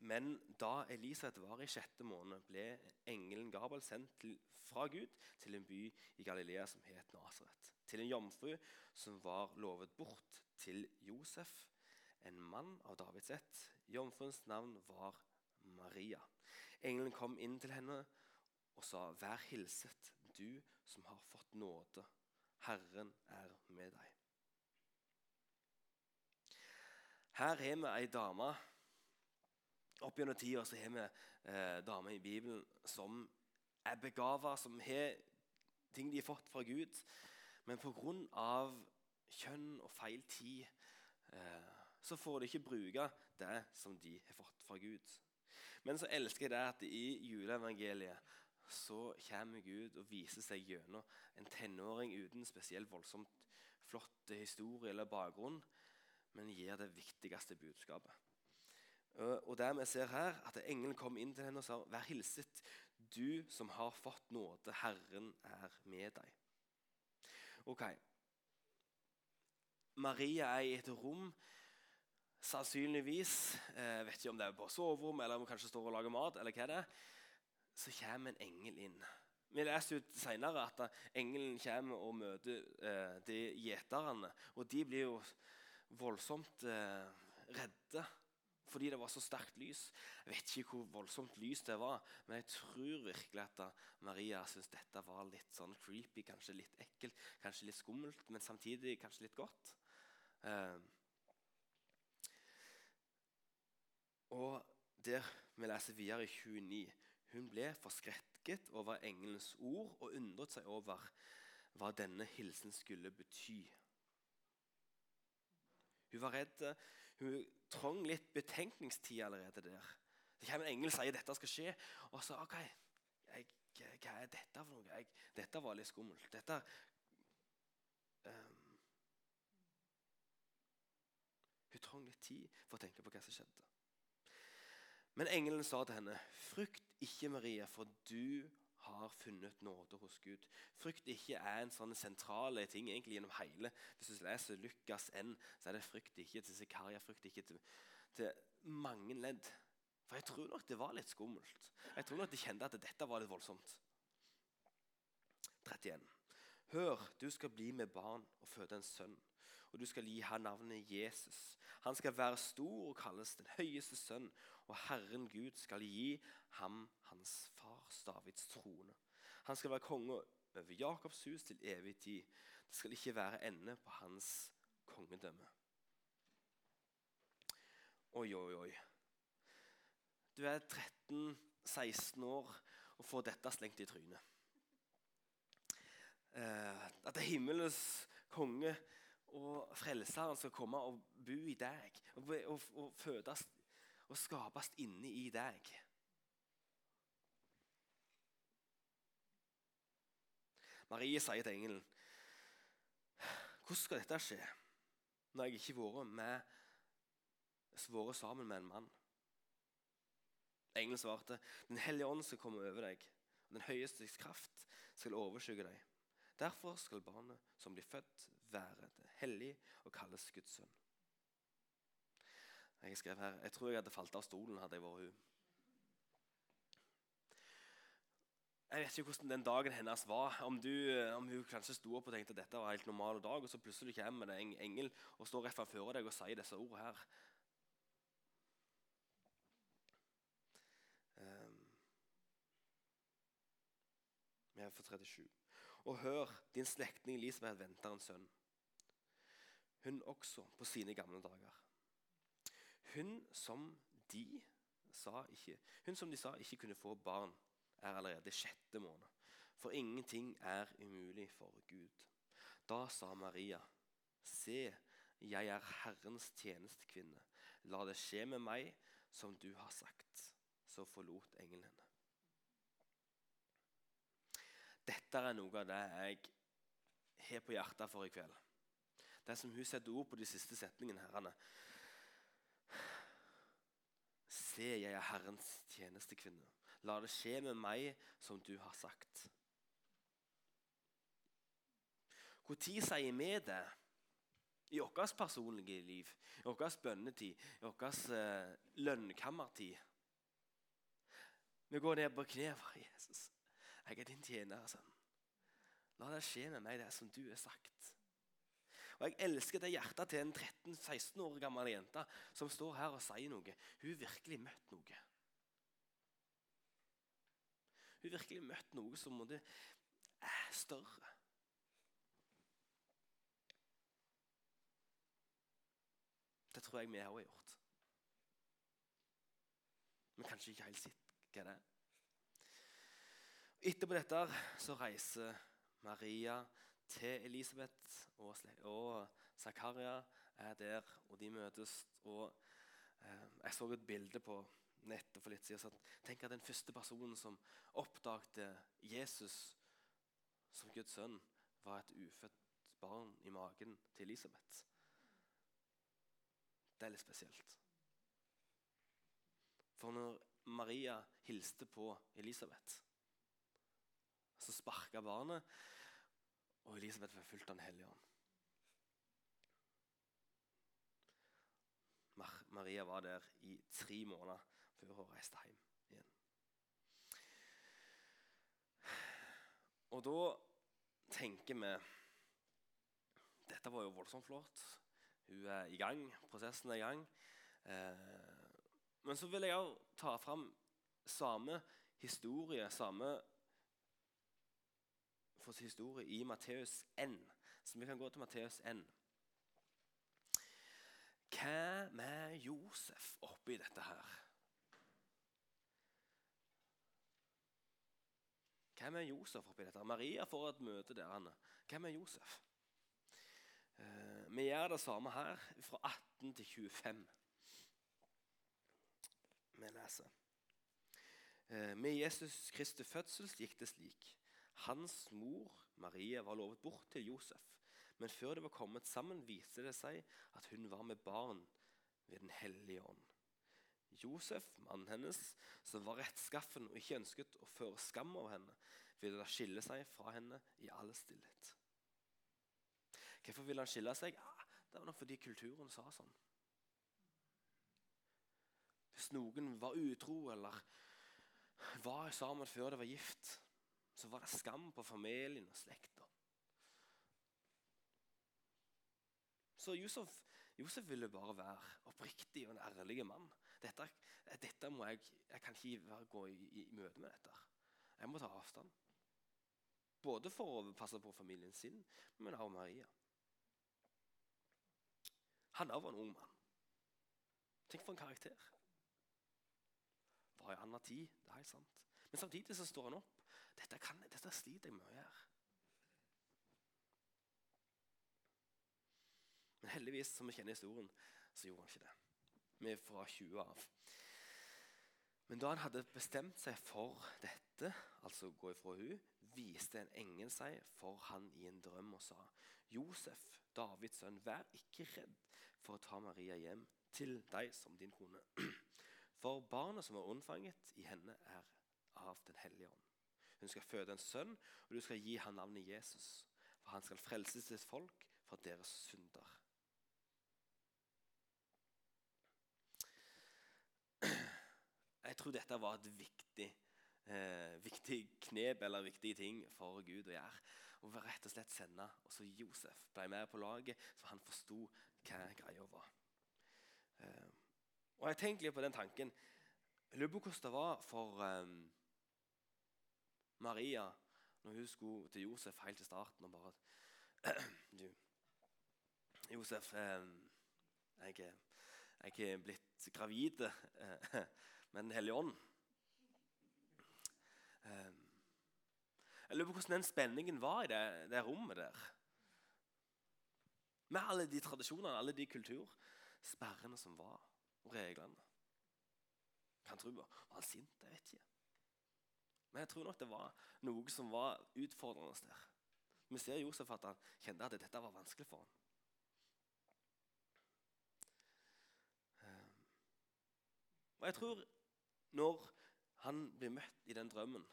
Men da Elisabeth var i sjette måned, ble engelen Gabel sendt til, fra Gud til en by i Galilea som het Nasaret. Til en jomfru som var lovet bort til Josef, en mann av Davids ett. Jomfruens navn var Maria. Engelen kom inn til henne og sa, 'Vær hilset, du som har fått nåde. Herren er med deg.' Her har vi ei dame Opp gjennom tida har vi eh, damer i Bibelen som er begava, som har ting de har fått fra Gud. Men pga. kjønn og feil tid eh, så får de ikke bruke det som de har fått fra Gud. Men så elsker jeg det at i juleevangeliet så kommer Gud og viser seg gjennom en tenåring uten spesielt voldsomt flott historie eller bakgrunn, men gir det viktigste budskapet. Og der vi ser her, at Engelen kom inn til henne og sa, 'Vær hilset, du som har fått nåde. Herren er med deg.' Ok. Maria er i et rom, sannsynligvis. Jeg vet ikke om det er på soverom eller om hun kanskje står og lager mat. eller hva det er. Så kommer en engel inn. Vi leser ut senere at engelen kommer og møter eh, de gjeterne. Og de blir jo voldsomt eh, redde fordi det var så sterkt lys. Jeg vet ikke hvor voldsomt lys det var, men jeg tror virkelig at Maria syntes dette var litt sånn creepy, kanskje litt ekkelt, kanskje litt skummelt, men samtidig kanskje litt godt. Eh, og der vi leser videre i 29 Hun ble forskrekket over engelens ord og undret seg over hva denne hilsen skulle bety. Hun var redd. Hun trang litt betenkningstid allerede der. Det kommer en engel og sier dette skal skje. Og så OK, jeg, hva er dette for noe? Jeg, dette var litt skummelt. Dette um, Hun trang litt tid for å tenke på hva som skjedde. Men engelen sa til henne, 'Frykt ikke, Maria, for du har funnet nåde hos Gud. Frykt ikke er en sånn sentrale ting egentlig gjennom hele. Hvis du leser Lukas N, så er det frykt ikke til Zikaria, frykt ikke til, til, mange ledd. For jeg tror nok det var litt skummelt. Jeg tror nok de kjente at dette var litt voldsomt. 31. Hør, du skal bli med barn og føde en sønn, og du skal gi ham navnet Jesus. Han skal være stor og kalles den høyeste sønn, og Herren Gud skal gi ham hans fars Davids trone. Han skal være konge over Jakobs hus til evig tid. Det skal ikke være ende på hans kongedømme. Oi, oi, oi. Du er 13-16 år og får dette slengt i trynet eh, at det er himmelens konge og frelseren skal komme og bo i deg og, og, og fødes og skapes inni i deg. Marie sier til engelen hvordan skal dette skje når jeg ikke har vært, sammen med en mann? Engelen svarte, Den hellige ånd skal komme over deg, og den høyestes kraft skal overskygge deg. Derfor skal barnet som blir født, være hellig og kalles Guds sønn. Jeg skrev her, jeg tror jeg hadde falt av stolen hadde jeg vært hun. Jeg vet ikke hvordan den dagen hennes var. Om, du, om hun kanskje sto opp og tenkte at dette var en helt normal dag, og så plutselig kommer det en engel og står rett framfor deg og sier disse ordene her. Um, vi er for 37. Og hør, din slektning Elisabeth venter en sønn. Hun også på sine gamle dager. Hun som de sa ikke, hun som de sa ikke kunne få barn, er allerede sjette måned. For ingenting er umulig for Gud. Da sa Maria, se, jeg er Herrens tjenestekvinne. La det skje med meg som du har sagt. Så forlot engelen henne. Dette er noe av det jeg har på hjertet for i kveld. Det som hun setter ord på de siste setningene. herrene. Se, jeg er Herrens tjenestekvinne. La det skje med meg som du har sagt. Når sier vi det? I vårt personlige liv, i vår bønnetid, i vår uh, lønnkammertid. Vi går ned på kne for Jesus. Jeg er din tjener, sønn. La det skje med meg det som du har sagt. Og Jeg elsker det hjertet til en 13-16 år gammel jente som står her og sier noe. Hun har virkelig møtt noe. Hun virkelig møtt noe som måtte er større. Det tror jeg vi òg har gjort. Men kanskje ikke helt sett hva det er. Etterpå dette så reiser Maria til Elisabeth, og Zakaria er der, og de møtes. og eh, Jeg så et bilde på nettet for litt siden. Tenk at den første personen som oppdagte Jesus som Guds sønn, var et ufødt barn i magen til Elisabeth. Det er litt spesielt. For når Maria hilste på Elisabeth, så sparka barnet, og Elisabeth var fulgt av Den hellige ånd. Maria var der i tre måneder før hun reiste hjem igjen. Og da tenker vi Dette var jo voldsomt flott. Hun er i gang. Prosessen er i gang. Eh, men så vil jeg òg ta fram samme historie, samme historie i Matteus N. Så vi kan gå til Matteus N. Hva med Josef oppi dette her? Hva er Josef oppi dette? Maria får et møte der. Anne. Hvem er Josef? Eh, vi gjør det samme her, fra 18 til 25. Vi leser. Eh, med Jesus Kristi fødsel gikk det slik. Hans mor Maria var lovet bort til Josef. Men før de var kommet sammen, viste det seg at hun var med barn ved Den hellige ånd. Josef, mannen hennes, som var rettskaffen og ikke ønsket å føre skam over henne, ville da skille seg fra henne i all stillhet. Hvorfor ville han skille seg? Det var nok fordi kulturen sa sånn. Hvis noen var utro eller var sammen før de var gift, så var det skam på familien og slekta. Så Josef, Josef, ville bare være oppriktig og en ærlig mann. Dette, dette må jeg, jeg kan ikke gå i, i, møte med dette. Jeg må ta avstand. Både for å passe på familien sin, men også Maria. Han var en ung mann. Tenk for en karakter. Var i annen tid, det er helt sant. Men samtidig så står han opp. Dette, kan, dette sliter jeg med å gjøre. Men heldigvis, som vi kjenner historien, så gjorde han ikke det. Vi fra 20 av. Men da han hadde bestemt seg for dette, altså gå ifra hun, viste en engel seg for han i en drøm og sa, Josef, Davids sønn, vær ikke redd for å ta Maria hjem til deg som din kone. For barnet som er unnfanget i henne, er av Den hellige ånd. Hun skal føde en sønn, og du skal gi ham navnet Jesus. For han skal frelse sitt folk fra deres synder. Jeg tror dette var et viktig, eh, viktig knep eller viktig ting for Gud å gjøre. Å rett og slett sende. Og så Josef ble med på laget, så han forsto hva greia var. Eh, og Jeg tenker litt på den tanken. Jeg lurer på hvordan det var for eh, Maria når hun skulle til Josef helt til starten og bare Du, Josef, um, jeg, jeg er blitt gravid. med Den hellige ånd. Ehm, jeg lurer på hvordan den spenningen var i det, det rommet der. Med alle de tradisjonene, alle de kultursperrene som var, og reglene. Kan tro Var han sint? Jeg vet ikke. Men jeg tror nok det var noe som var utfordrende der. Vi ser Josef at han kjente at dette var vanskelig for ham. Ehm, og jeg tror når han blir møtt i den drømmen.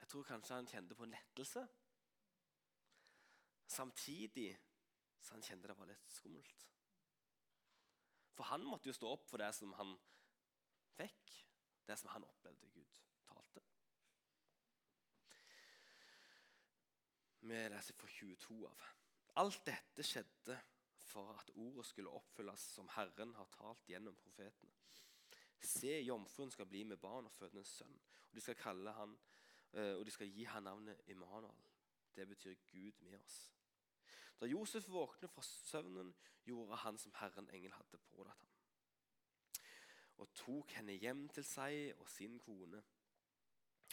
Jeg tror kanskje han kjente på en lettelse. Samtidig så han kjente det var litt skummelt. For han måtte jo stå opp for det som han fikk. det som han opplevde Gud talte. Vi leser fra 22 av. Alt dette skjedde for at ordet skulle oppfylles som Herren har talt gjennom profetene. Se, jomfruen skal bli med barn og føde en sønn, og de skal, kalle han, eh, og de skal gi han navnet Immanuel. Det betyr Gud med oss. Da Josef våknet fra søvnen, gjorde han som Herren engel hadde pålatt ham. Og tok henne hjem til seg og sin kone,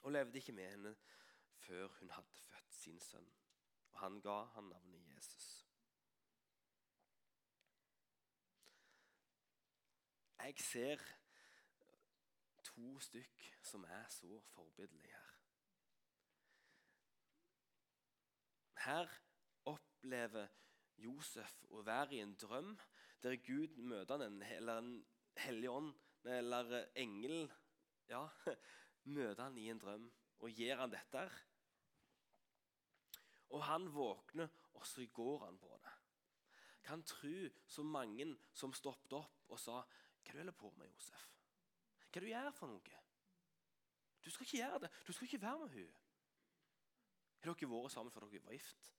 og levde ikke med henne før hun hadde født sin sønn. Og han ga han navnet Jesus. Jeg ser to stykk som er så forbilledlige her. Her opplever Josef å være i en drøm der Gud møter han, eller en hellig ånd eller engel ja, møter han i en drøm og gir han dette. Og han våkner, og så går han på det. Kan tro så mange som stoppet opp og sa Hva er det du holder på med, Josef? Hva du gjør for noe? Du skal ikke gjøre det. Du skal ikke være med henne. Har dere vært sammen før dere var gift?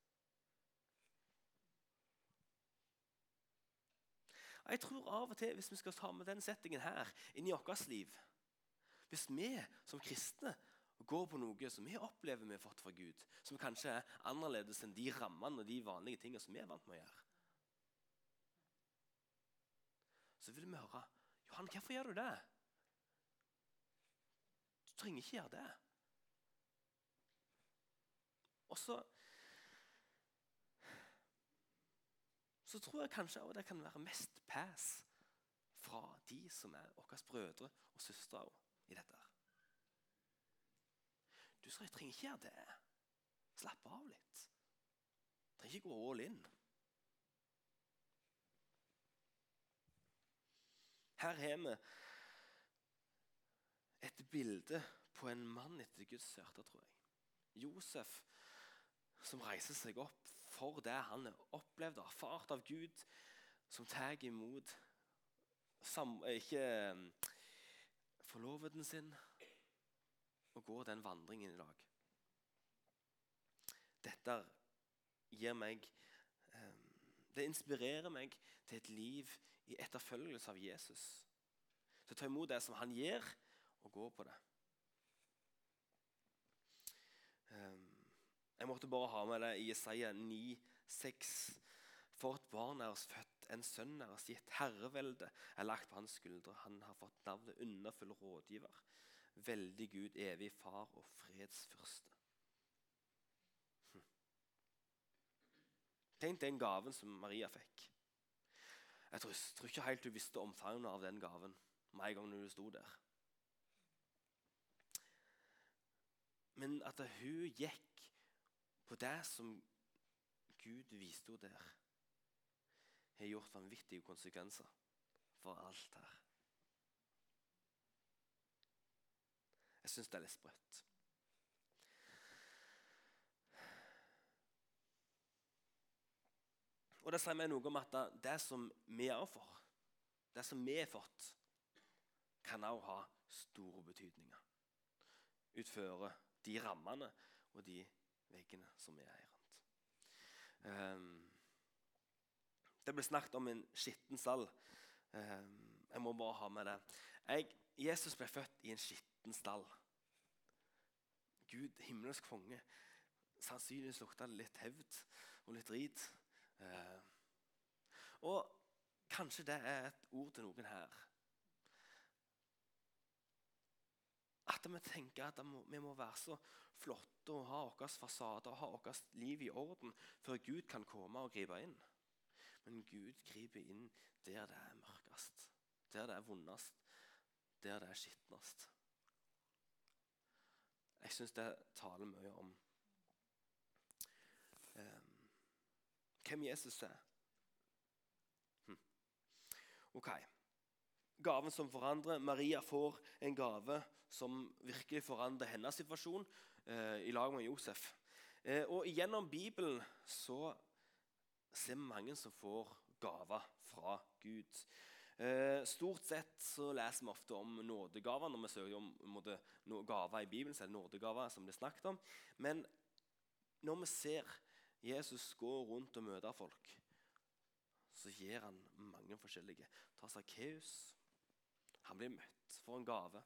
Jeg tror av og til, hvis vi skal ta med den settingen her inn i vårt liv Hvis vi som kristne går på noe som vi opplever vi har fått fra Gud, som kanskje er annerledes enn de rammene og de vanlige tingene som vi er vant med å gjøre Så vil vi høre Johan, hvorfor gjør du det? Du trenger ikke gjøre det. Og så så tror jeg kanskje det kan være mest pass fra de som er våre brødre og søstre i dette. Du sa jeg trenger ikke gjøre det. Slapp av litt. Jeg trenger ikke gå all in. Her har vi et bilde på en mann etter Guds hjerte, tror jeg. Josef som reiser seg opp for det han har opplevd og erfart av Gud, som tar imot ikke forloveden sin og går den vandringen i dag. Dette gir meg Det inspirerer meg til et liv i etterfølgelse av Jesus. Til å ta imot det som han gir, og gå på det. Jeg måtte bare ha med det i Jesaja 9,6. For et barn er oss født, en sønn er oss gitt. Herrevelde er lagt på hans skuldre. Han har fått navnet underfull rådgiver. Veldig Gud, evig far og fredsfyrste. Hm. Tenk den gaven som Maria fikk. Jeg tror, tror ikke helt hun visste omfanget av den gaven med en gang hun sto der. Men at hun gikk på det som Gud viste henne der, har gjort vanvittige konsekvenser for alt her. Jeg syns det er litt sprøtt. Og det sier meg noe om at det som vi er for, det som vi har fått, kan også ha store betydninger. Utføre de rammene og de veggene som vi er rundt. Um, det ble snakket om en skitten stall. Um, jeg må bare ha med det. Jeg, Jesus ble født i en skitten stall. Gud, himmelsk konge. Sannsynligvis lukta det litt hevd og litt drit. Uh, og kanskje det er et ord til noen her. At vi tenker at vi må være så flotte og ha våre fasade og ha vårt liv i orden før Gud kan komme og gripe inn. Men Gud griper inn der det er mørkest, der det er vondest, der det er skitnest. Jeg syns det taler mye om um, hvem Jesus er. Hm. Ok. Gaven som forandrer. Maria får en gave som virkelig forandrer hennes situasjon eh, i lag med Josef. Eh, og Gjennom Bibelen så ser vi mange som får gaver fra Gud. Eh, stort sett så leser vi ofte om nådegaver. Når vi søker om måte, gaver i Bibelen, så er det nådegaver som blir snakket om. Men når vi ser Jesus gå rundt og møte folk, så gir han mange forskjellige. Ta Sakkeus. Han blir møtt for en gave.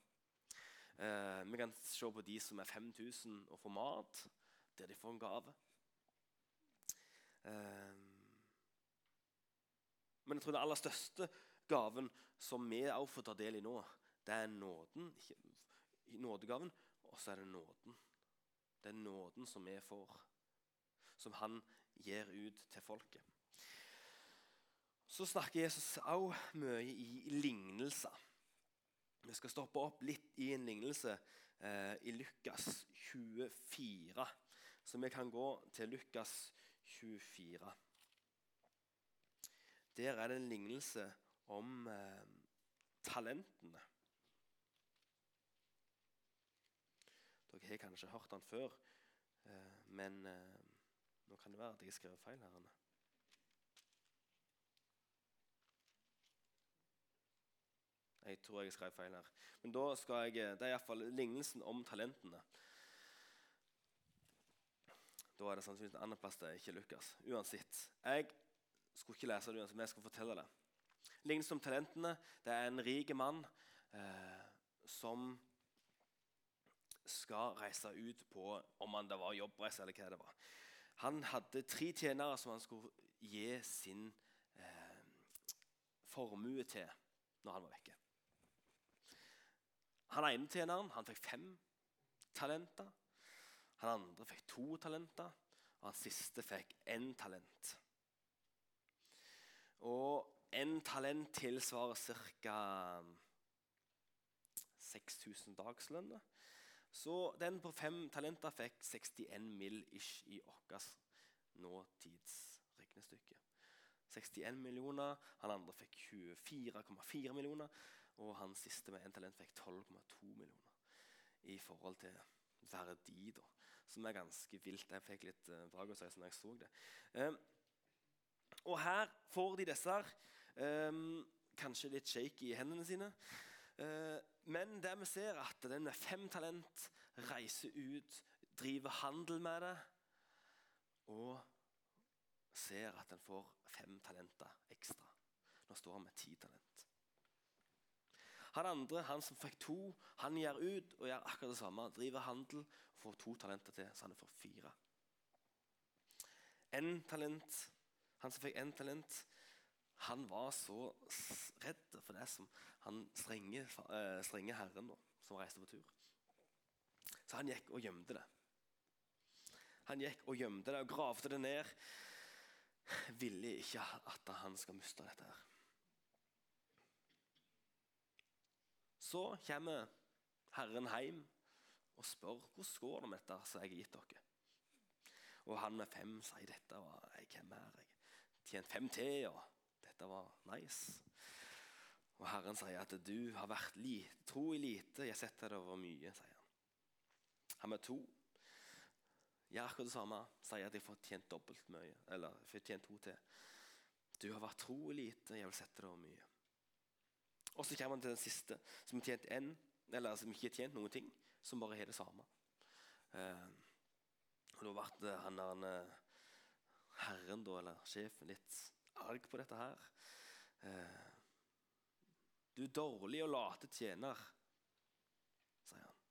Eh, vi kan se på de som er 5000 og får mat, der de får en gave. Eh, men jeg tror den aller største gaven som vi også får ta del i nå, det er nåden. Nådegaven, og så er det nåden. Det er nåden som vi får, som han gir ut til folket. Så snakker Jesus også mye i lignelser. Vi skal stoppe opp litt i en lignelse eh, i Lukas 24. Så vi kan gå til Lukas 24. Der er det en lignelse om eh, talentene. Dere har kanskje hørt den før, eh, men eh, nå kan det være at jeg har skrevet feil. her. Jeg tror jeg skrev feil her. Men da skal jeg, det er iallfall lignelsen om talentene. Da er det sannsynligvis en annen plass det ikke Lukas. Uansett. Jeg skulle ikke lese det uansett, men jeg skal fortelle det. Lignelsen om talentene. Det er en rik mann eh, som skal reise ut på om han det var jobbreise eller hva det var. Han hadde tre tjenere som han skulle gi sin eh, formue til når han var vekke. Han ene tjeneren han fikk fem talenter. Han andre fikk to talenter, og han siste fikk én talent. Og en talent tilsvarer ca. 6000 dagslønner. Så den på fem talenter fikk 61 mill. ish i vårt nåtidsregnestykke. 61 millioner. Han andre fikk 24,4 millioner. Og han siste med én talent fikk 12,2 millioner. I forhold til verdi, da. Som er ganske vilt. Jeg fikk litt drag å si når jeg så det. Um, og her får de disse her, um, kanskje litt shaky i hendene sine. Uh, men der vi ser, at den med fem talent reiser ut, driver handel med det, og ser at den får fem talenter ekstra. Nå står han med ti talent. Han andre, han som fikk to, han gjør ut og gjør akkurat det samme. Driver handel og får to talenter til, så han får fire. En talent han som fikk én talent, han var så redd for det som han strenge, eh, strenge herren da, som reiste på tur. Så han gikk og gjemte det. Han gikk og gjemte det og gravde det ned. Ville ikke at han skal miste dette. her. Så kommer Herren hjem og spør hvordan går det med dette som jeg har gitt dere. Og han med fem sier dette var jeg hvem er jeg? tjent fem til, og dette var nice. Og Herren sier at du har vært lite, tro i lite, jeg setter deg over mye. sier Han Han med to gjør akkurat det samme, sier at jeg får tjent dobbelt mye. Eller får tjent to til. Du har vært tro i lite, jeg vil sette deg over mye. Og så kommer han til den siste, som har tjent en, eller som ikke har tjent noen ting, som bare har det samme. Eh, og da ble han der herren, da, eller sjefen, litt arg på dette her. Eh, du dårlig og late tjener, sier han.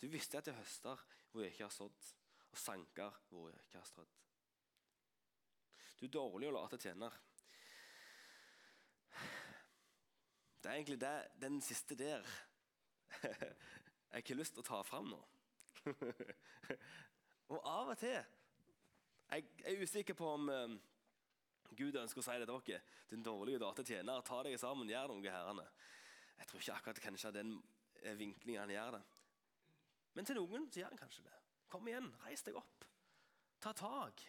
Du visste at jeg høster hvor jeg ikke har sådd, og sanker hvor jeg ikke har strødd. Du er dårlig og late tjener. Det er egentlig det, den siste der jeg ikke har lyst til å ta fram nå. og av og til jeg er usikker på om um, Gud ønsker å si det til dere. Din dårlige datatjener, ta deg sammen, gjør noe. herrene. Jeg tror ikke akkurat kanskje den eh, vinklingen han gjør det. Men til noen så gjør han kanskje det. Kom igjen, reis deg opp. Ta tak.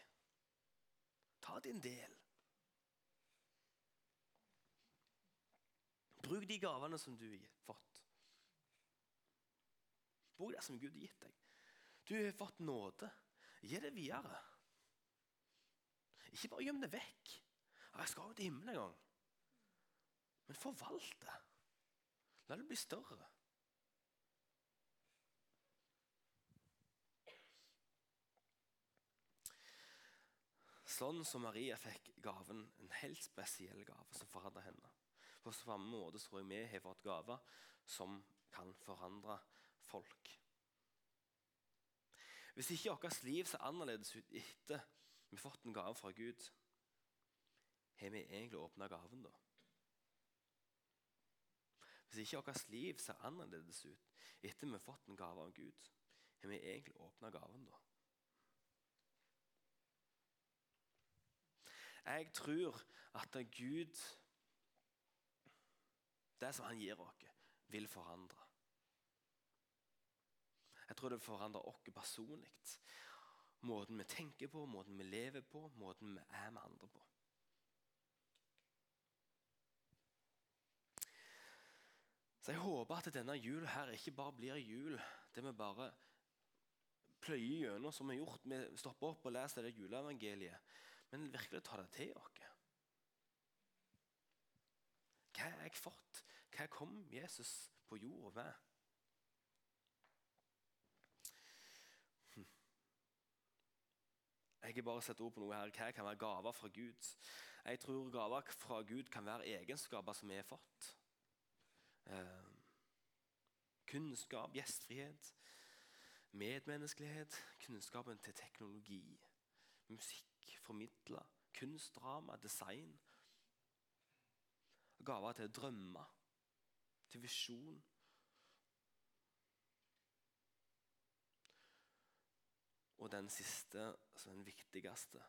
Ta din del. Bruk de gavene som du har fått. Bruk det som Gud har gitt deg. Du har fått nåde. Gi det videre. Ikke bare gjem det vekk. Jeg skal jo til himmelen en gang. Men forvalt det. La det bli større. Sånn som Maria fikk gaven, en helt spesiell gave som forandret henne. På samme måte tror jeg vi har fått gaver som kan forandre folk. Hvis ikke vårt liv ser annerledes ut etter vi har fått en gave fra Gud, har vi egentlig åpna gaven da? Hvis ikke vårt liv ser annerledes ut etter vi har fått en gave av Gud, har vi egentlig åpna gaven da? Jeg tror at Gud, det som han gir oss, vil forandre. Jeg tror det forandrer forandre oss personlig. Måten vi tenker på, måten vi lever på, måten vi er med andre på. Så jeg håper at denne jula her ikke bare blir jul det vi bare pløyer gjennom som vi har gjort. Vi stopper opp og leser det juleevangeliet, men virkelig tar det til oss. Hva har jeg fått? Hva kom Jesus på jorda med? Hm. Jeg har bare sett ord på noe her. Hva kan være gaver fra Gud? Jeg tror gaver fra Gud kan være egenskaper som vi har fått. Eh, kunnskap, gjestfrihet, medmenneskelighet, kunnskapen til teknologi, musikk, formidle, kunst, drama, design. Gaver til å drømme, til visjon. Og den siste, som er den viktigste,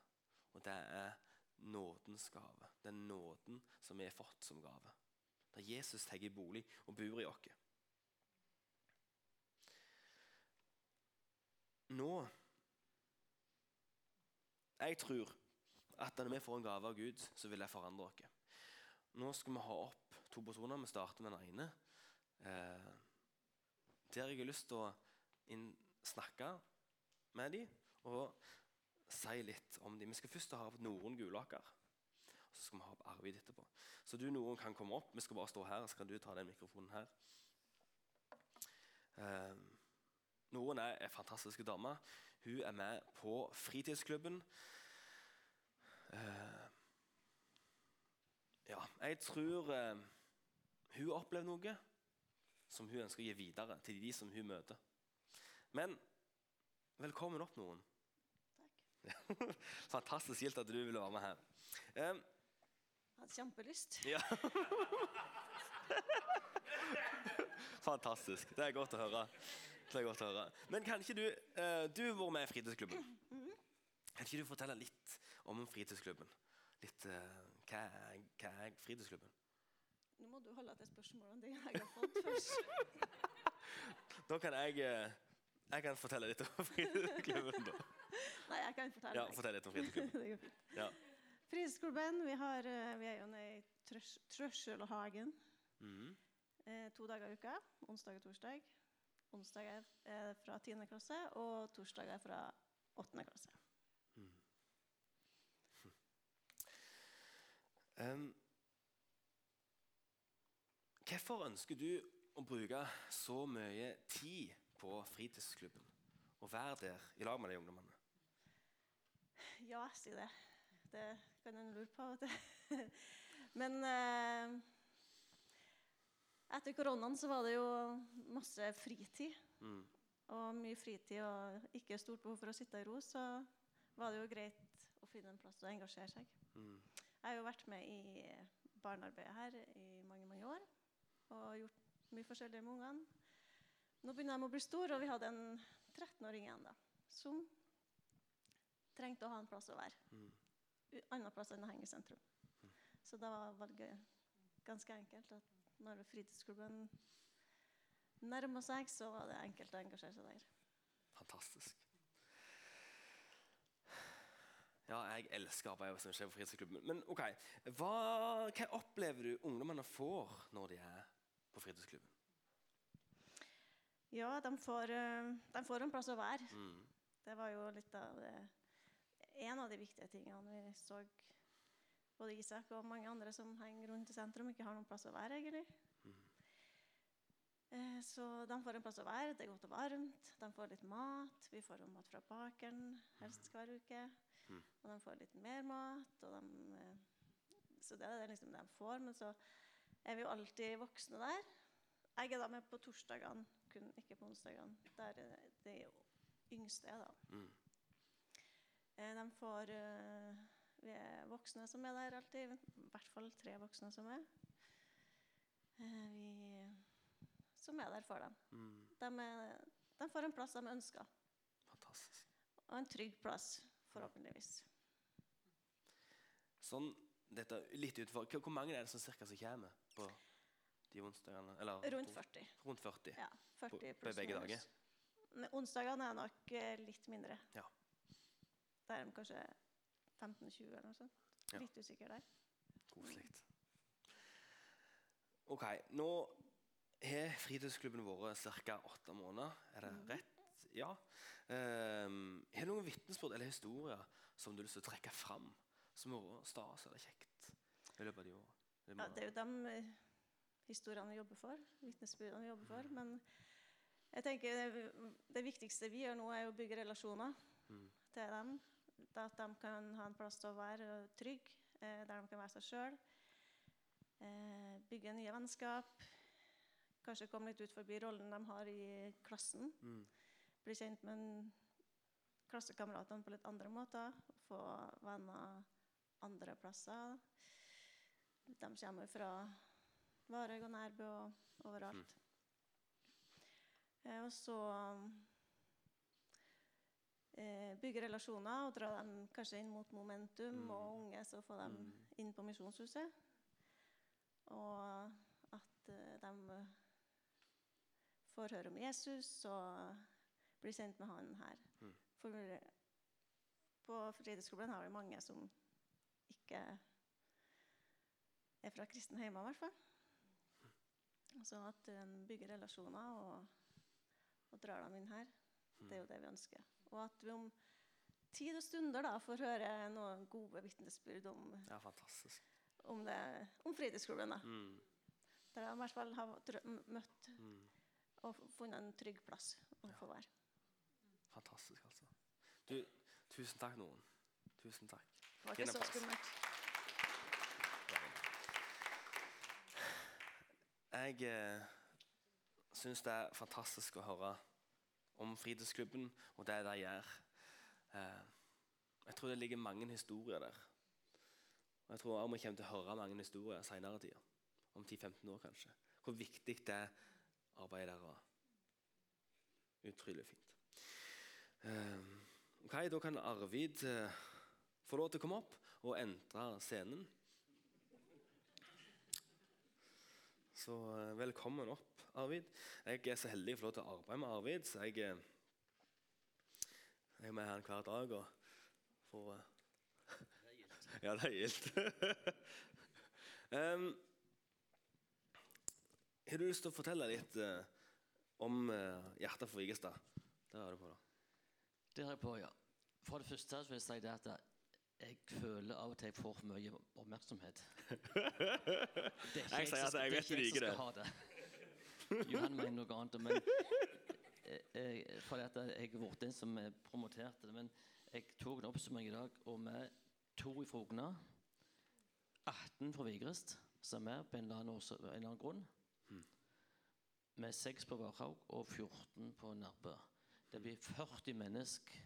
og det er nådens gave. Den nåden som vi har fått som gave. Der Jesus tar bolig og bor i oss. Nå Jeg tror at når vi får en gave av Gud, så vil det forandre oss. Nå skal vi ha opp to personer. Vi starter med den ene. Eh, der jeg har lyst til å snakke med dem og si litt om dem. Vi skal først ha Norun Gulaker. Og så skal vi ha opp Arvid etterpå. Så du noen kan komme opp. Vi skal bare stå her, så kan du ta den mikrofonen her. Eh, noen er en fantastisk dame. Hun er med på fritidsklubben. Eh, ja, jeg tror eh, hun har opplevd noe som hun ønsker å gi videre til de som hun møter. Men velkommen opp, noen. Takk. Fantastisk gildt at du ville være med her. Um, hadde kjempelyst. ja. Fantastisk. Det er godt å høre. Det er godt å høre. Men kan ikke du uh, Du har vært med i fritidsklubben. Kan ikke du fortelle litt om fritidsklubben? Litt, uh, hva, er, hva er fritidsklubben? Nå må du holde til spørsmålene dine jeg har fått først. Da kan jeg eh, Jeg kan fortelle litt om fritidsklubben. da. Nei, jeg kan fortelle Ja, deg. fortell litt om fritidsklubben. Ja. Fritidsklubben, vi, har, eh, vi er jo nede i Trøs- Trøsselhagen mm. eh, to dager i uka. Onsdag og torsdag. Onsdag er fra 10. klasse, og torsdag er fra 8. klasse. Em, hvorfor ønsker du å bruke så mye tid på fritidsklubben? Og være der i lag med de ungdommene? Ja, si det. Det kan en lure på. og. Men eh, etter koronaen så var det jo masse fritid. Mm. Og mye fritid og ikke stort behov for å sitte i ro, så var det jo greit å finne en plass å engasjere seg. Mm. Jeg har jo vært med i barnearbeidet her i mange mange år og gjort mye forskjellig med ungene. Nå begynner de å bli store, og vi hadde en 13-åring igjen da, som trengte å ha en plass å være. Mm. Annen plass enn å henge i sentrum. Så da var valget ganske enkelt. at Når fritidsklubben nærma seg, så var det enkelt å engasjere seg der. Fantastisk. Ja, jeg elsker arbeidet som skjer på fritidsklubben. Men ok, hva, hva opplever du ungdommene får når de er på fritidsklubben? Ja, de får, eh, de får en plass å være. Mm. Det var jo litt av det En av de viktige tingene vi så både Isak og mange andre som henger rundt i sentrum, ikke har noen plass å være, egentlig. Eh, Så de får en plass å være. Det er godt og varmt. De får litt mat. Vi får jo mat fra bakeren helst hver uke. Mm. Og de får litt mer mat. De, eh, så det er liksom det de får. Men så er vi jo alltid voksne der. Jeg er da med på torsdagene, kun ikke på onsdagene. Der er de yngste er da. Mm. Eh, De får eh, Vi er voksne som er der alltid. I hvert fall tre voksne som er. Eh, Vi som er der for dem. Mm. De, er, de får en plass de ønsker, Fantastisk. og en trygg plass, forhåpentligvis. Sånn, dette litt utenfor. Hvor mange er det som cirka som kommer på de onsdagene? Eller Rundt to- 40. Rundt 40. Ja, 40 på på begge dager? Onsdagene er nok eh, litt mindre. Ja. Da er de kanskje 15-20 eller noe sånt. Ja. Litt usikker der. Koselig. OK. Nå har fritidsklubben vært ca. åtte måneder. Er det Mhm. rett? Ja. Um, har du noen vitnesbyrd eller historier som du har lyst til å trekke fram? Som har vært stas eller kjekt i løpet av de? Det Ja, det er jo de eh, historiene vi jobber for, vitnesbyrdene vi jobber for. Men jeg tenker det, det viktigste vi gjør nå, er å bygge relasjoner Mm. til dem. At de kan ha en plass til å være trygg, eh, der de kan være seg sjøl. Eh, bygge nye vennskap. Kanskje komme litt ut forbi rollen de har i klassen. Mm. Bli kjent med en- klassekameratene på litt andre måter. Få venner andre plasser. De kommer fra Varøy og Nærbø og overalt. Eh, og så eh, bygge relasjoner og dra dem kanskje inn mot Momentum Mm. og unge, så få dem Mm. inn på Misjonshuset. Og at eh, de får høre om Jesus og blir sendt med han her. Mm. For på fritidsklubben har vi mange som ikke er fra kristne hjemme, i hvert fall. Så at en bygger relasjoner og, og drar dem inn her, det er jo det vi ønsker. Og at vi om tid og stunder da får høre noen gode vitnesbyrd om, Ja, om, det, om fritidsklubben. da. Mm. Der jeg i hvert fall har møtt Mm. og funnet en trygg plass å få være. Fantastisk, altså. Du, tusen takk, noen. Tusen takk. Det var ikke så skummelt. Jeg eh, syns det er fantastisk å høre om fritidsklubben og det de gjør. Eh, jeg tror det ligger mange historier der. Og jeg tror også vi kommer til å høre mange historier senere i tida. Om 10-15 år, kanskje. Hvor viktig det arbeidet der var. Utrolig fint. Eh, ok, Da kan Arvid eh, få lov til å komme opp og entre scenen. Så eh, velkommen opp, Arvid. Jeg er så heldig å få lov til å arbeide med Arvid, så jeg, eh, jeg er med her hver dag og får eh, Ja, det er gildt. um, har du lyst til å fortelle litt uh, om uh, Hjertet for Vigestad? Det har du på, da. Det har jeg på, ja. For det første så vil jeg si det at jeg føler av og til jeg får for mye oppmerksomhet. Det er ikke Jeg sier som- at jeg det er vet ikke liker som skal ha det. Johan mener noe annet. Men eh, eh, at jeg har vært den som promoterte det. Men jeg tok en oppsummering i dag, og vi to fra Ogna, 18 fra Vigrest, som er på en eller annen, års- en eller annen grunn. Med 6 på Varhaug og 14 på Nærbø. Det blir 40 mennesker,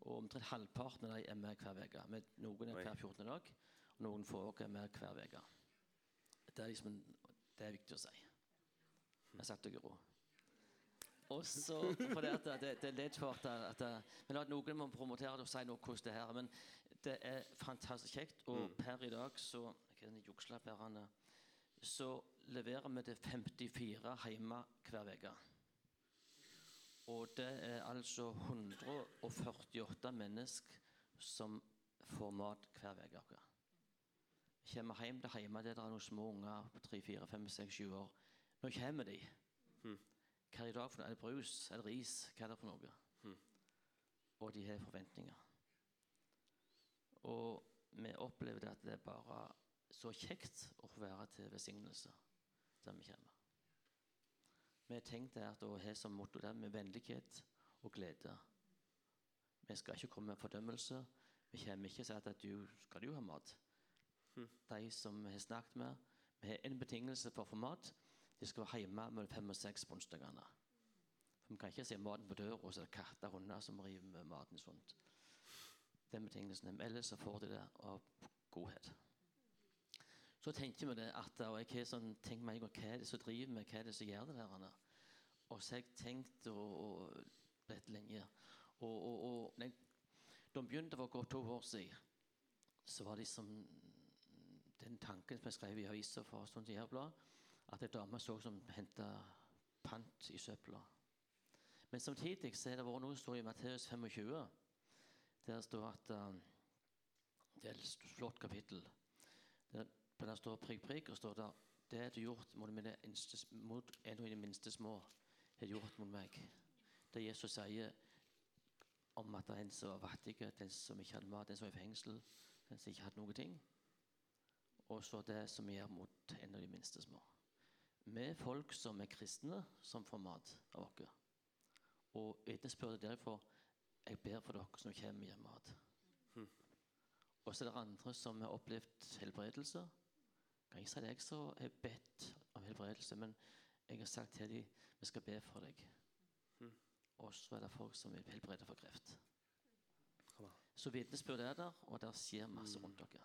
og omtrent halvparten av dem er med hver uke. Noen er hver 14. dag, og noen få også er med hver uke. Det liksom det er viktig å si. Jeg satte dere i ro. Og så, for det, at det, det er litt at, at Men at noen må promotere det og si noe hvordan det her er. Men det er fantastisk kjekt. Og Mm. per i dag så så leverer vi til 54 hjemme hver uke. Og det er altså 148 mennesker som får mat hver uke. Kommer hjem til hjemme det er noen små unger på 3, 4, 5, 6, 7 år. Nå kommer de. Hmm. Hva er det i dag for noe? Er det brus? Er det ris? Hva er det for noe? Hmm. Og de har forventninger. Og vi opplever at det er bare så kjekt å få være til velsignelse der vi kommer. Vi har tenkt at å ha som motto der med vennlighet og glede. Vi skal ikke komme med fordømmelse. Vi kommer ikke til å si at du skal du ha mat. De som vi har snakket med, vi har en betingelse for å få mat. De skal være hjemme mellom fem og seks på onsdagene. For Vi kan ikke se maten på døra, og så er det katter og hunder som river med maten. sånt. Den betingelsen. Ellers så får de det av godhet. Så tenker vi det at og jeg har sånn, tenkt meg hva er det som driver med, hva er det som gjør det der? Og så har jeg tenkt og, og bedt lenge. Og, og, og nei, da vi begynte for godt to år siden, så var det liksom den tanken som jeg skrev i avisa for sånn Jærblad, at en dame så som henta pant i søpla. Men samtidig så er det vært noe som står i Matteus 25. Der står at uh, Det er et flott kapittel. Der, det står prikk, prikk, og står der Det du gjort mot, mine minste, mot en av de minste små, har du gjort mot meg. Det Jesus sier om at det er en som var fattig, den som ikke hadde mat, den som var i fengsel, den som ikke hadde noen ting. Og så det som vi gjør mot en av de minste små. Vi er folk som er kristne, som får mat av oss. Og vitnesbyrdet derfor jeg ber for dere som kommer med mat. Og så er det andre som har opplevd helbredelse. Ikke si er jeg som har bedt om helbredelse, men jeg har sagt til dem vi skal be for deg. Og så er det folk som vil helbrede for kreft. Så vitnesbyrd er der, og der skjer masse rundt dere.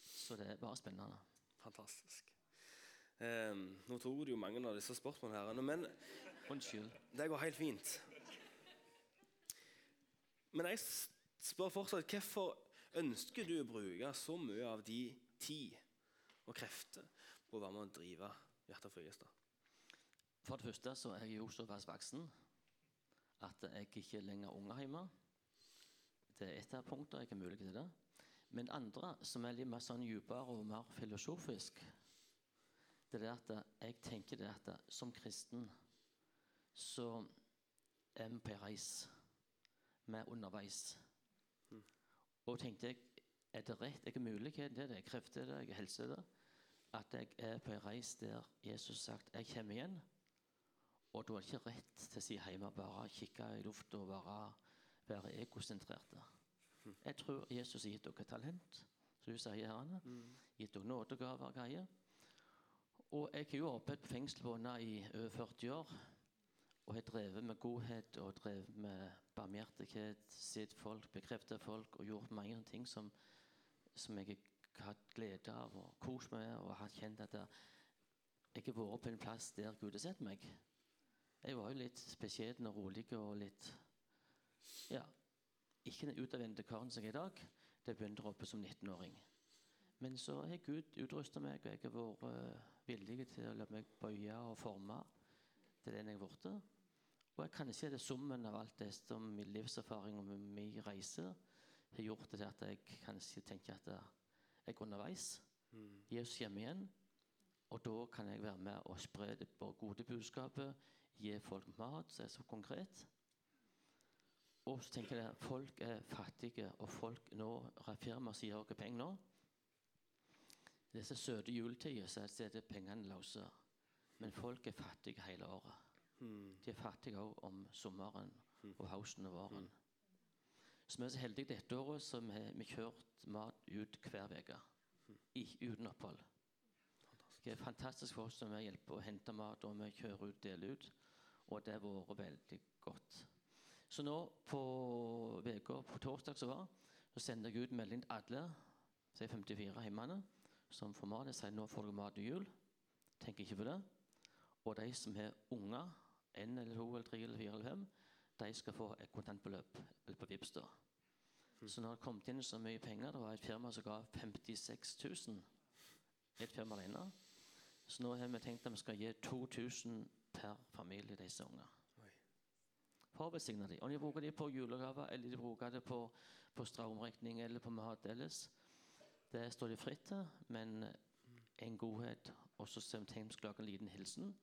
Så det er bare spennende. Fantastisk. Ehm, nå tok du jo mange av disse spørsmålene, her, men Unnskyld. det går helt fint. Men jeg spør fortsatt hvorfor ønsker du å bruke så mye av de tid og krefter på å være med å drive Hjertet Fryestad? For det første så er jeg jo såpass voksen at jeg ikke lenger er unge unger hjemme. Det er ett av punktene. Jeg er mulig til det. Men andre, som er litt mer sånn dypere og mer filosofisk, det er at jeg tenker det at som kristen så er vi på reis. Vi er underveis. Og tenkte jeg, er det rett? Jeg har mulighet til det, jeg krefter det, jeg helser helse er det. At jeg er på en reis der Jesus har sagt 'jeg kommer igjen'. Og er det ikke rett til å si hjemme bare kikke i lufta og bare være egosentrerte. Jeg tror Jesus har gitt dere talent, som du sier, herrene. Gitt dere nådegaver og greier. Og jeg har jo arbeidet på fengselbåndet i over 40 år. Og har drevet med godhet og drevet med barmhjertighet, sett folk, bekreftet folk og gjort mange ting som, som jeg har hatt glede av og kost meg og har kjent at jeg har vært på en plass der Gud har sett meg. Jeg var jo litt beskjeden og rolig og litt Ja, ikke den utadvendte karen som jeg er i dag. Det begynte oppe som 19-åring. Men så har Gud utrusta meg, og jeg har vært eh, villig til å la meg bøye og forme til den jeg har blitt. Og jeg kan ikke det er summen av alt det som min livserfaring og min reise har gjort til at jeg kanskje tenker at jeg er underveis. Jesus kommer igjen, og da kan jeg være med og spre det gode budskapet, gi folk mat som er så konkret. Og så tenker jeg folk er fattige, og folk nå firmaer som gir oss penger nå. Disse søte juletider så er det pengene løse. Men folk er fattige hele året. De er fattige òg om sommeren og høsten og våren. Så vi er så heldige dette året som har vi kjørt mat ut hver uke. Uten opphold. Det er fantastisk for oss som vi hjelper å hente mat, og vi kjører ut, deler ut. Og det har vært veldig godt. Så nå på uka, på torsdag som var, så sender jeg ut melding til alle så er 54 hjemmene, som får mat. Jeg sier nå får dere mat til jul. Tenker ikke på det. Og de som har unger, én eller to eller tre eller fire eller fem, de skal få et kontantbeløp på Vipps. Så når har det kommet inn så mye penger. Det var et firma som ga 56 000. Et firma alene. Så nå har vi tenkt at vi skal gi 2000 per familie disse ungene. Besigne dem. Om de bruker det på julegaver, eller de bruker det på, på strømregning eller på mat ellers, det står de fritt til. Men en godhet. Og så har vi vi lage en liten hilsen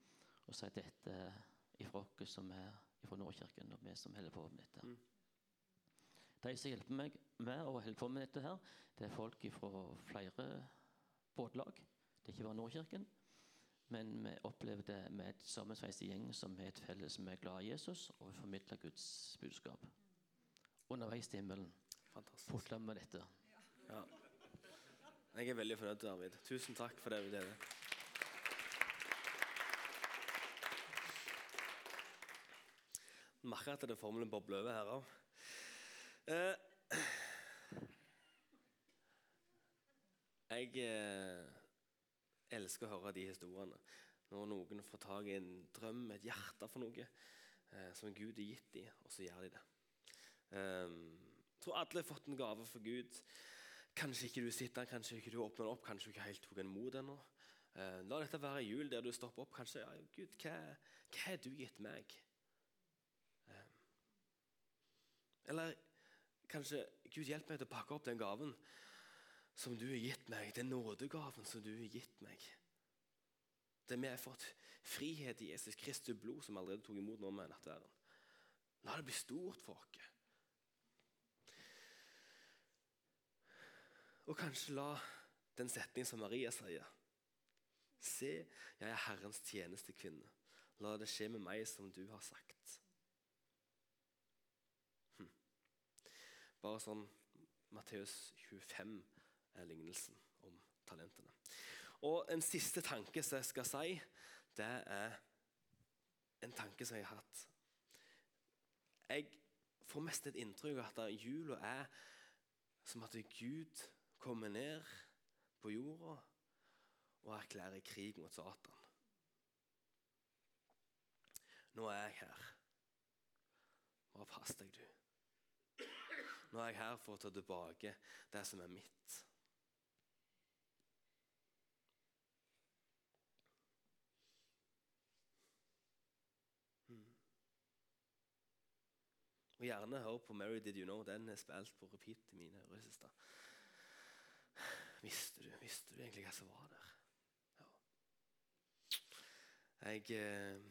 og si dette ifra oss som er fra Nordkirken, og vi som holder på med dette. De som hjelper meg med å holde på med dette, her, det er folk fra flere båtlag. Det er ikke bare Nordkirken. Men vi opplever det med et sammensveist gjeng som er et felles vi er glad i Jesus, og vi formidler Guds budskap. Underveis til himmelen Fantastisk. med dette. Ja. Jeg er veldig fornøyd, Arvid. Tusen takk for det du deler. Merker at er formelen bobler over her òg. Eh, jeg eh, elsker å høre de historiene. Når noen får tak i en drøm, et hjerte for noe eh, som Gud har gitt dem, og så gjør de det. Jeg tror alle har fått en gave fra Gud. Kanskje ikke du sitter der, kanskje ikke du åpner opp, kanskje du ikke helt tok den mot ennå. La dette være jul der du stopper opp. Kanskje ja, Gud, hva, hva har du gitt meg? Eh, eller kanskje Gud hjelp meg til å pakke opp den gaven som du har gitt meg, den nådegaven som du har gitt meg. Det vi har fått frihet i Jesus Kristus blod, som allerede tok imot nå med nattverden. La det bli stort for oss. Og kanskje la den setningen som Maria sier Se, jeg er Herrens tjenestekvinne. La det skje med meg som du har sagt. Hm. Bare sånn Matteus 25 er lignelsen om talentene. Og en siste tanke som jeg skal si, det er en tanke som jeg har hatt. Jeg får mest et inntrykk av at jula er som at Gud kommer ned på jorda og erklærer krig mot Satan. Nå er jeg her. Bare pass deg, du. Nå er jeg her for å ta tilbake det som er mitt. Og gjerne hør på 'Mary Did You Know'. Den er spilt på repeat i mine siste. Visste du, visste du egentlig hva som var der? Ja. Jeg eh,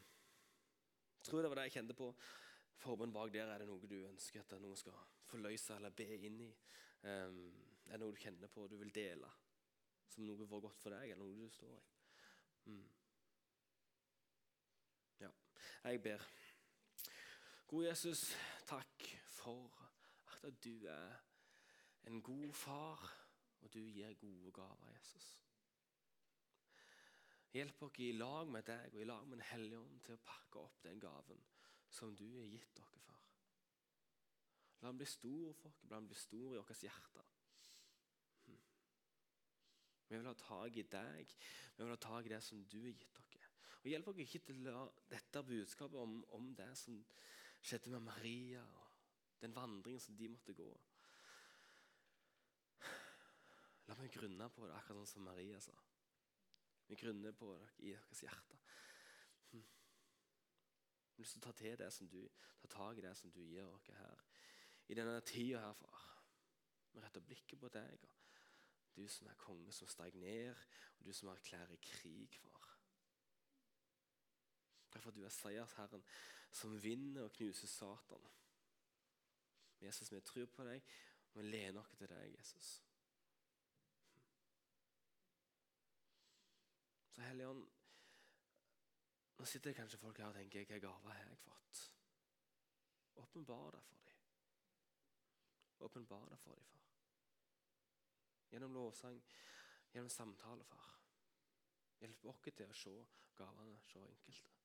tror det var det jeg kjente på. Forbund bak der er det noe du ønsker at noen skal forløse eller be inn i. Um, er det noe du kjenner på og du vil dele? Som noe var godt for deg, eller noe du står i? Mm. Ja, jeg ber. Gode Jesus, takk for at du er en god far, og du gir gode gaver, Jesus. Hjelp oss i lag med deg og i lag med Den hellige ånd til å pakke opp den gaven som du har gitt dere, far. La den bli stor oss, la den bli stor i vårt hjerte. Hmm. Vi vil ha tak i deg, vi vil ha tak i det som du har gitt dere. Og Hjelp oss ikke til å la dette budskapet om, om det som skjedde med Maria, og den vandringen som de måtte gå La meg grunne på det, akkurat sånn som Maria sa. Vi grunner på det i deres hjerte. Vi til å ta til det som du, ta tak i det som du gir oss her. I denne tida her, far. Vi retter blikket på deg. Du som er konge som steg ned, og du som erklærer krig, far. Derfor du er seiersherren som vinner og knuser Satan. Jesus, vi tror på deg, og vi lener oss til deg, Jesus. Så Hellige Ånd, nå sitter kanskje folk her og tenker hva gaver har jeg fått? Åpenbar det for dem. Åpenbar det for dem, far. Gjennom lovsang, gjennom samtale, far. Hjelp oss til å se gavene så enkelte.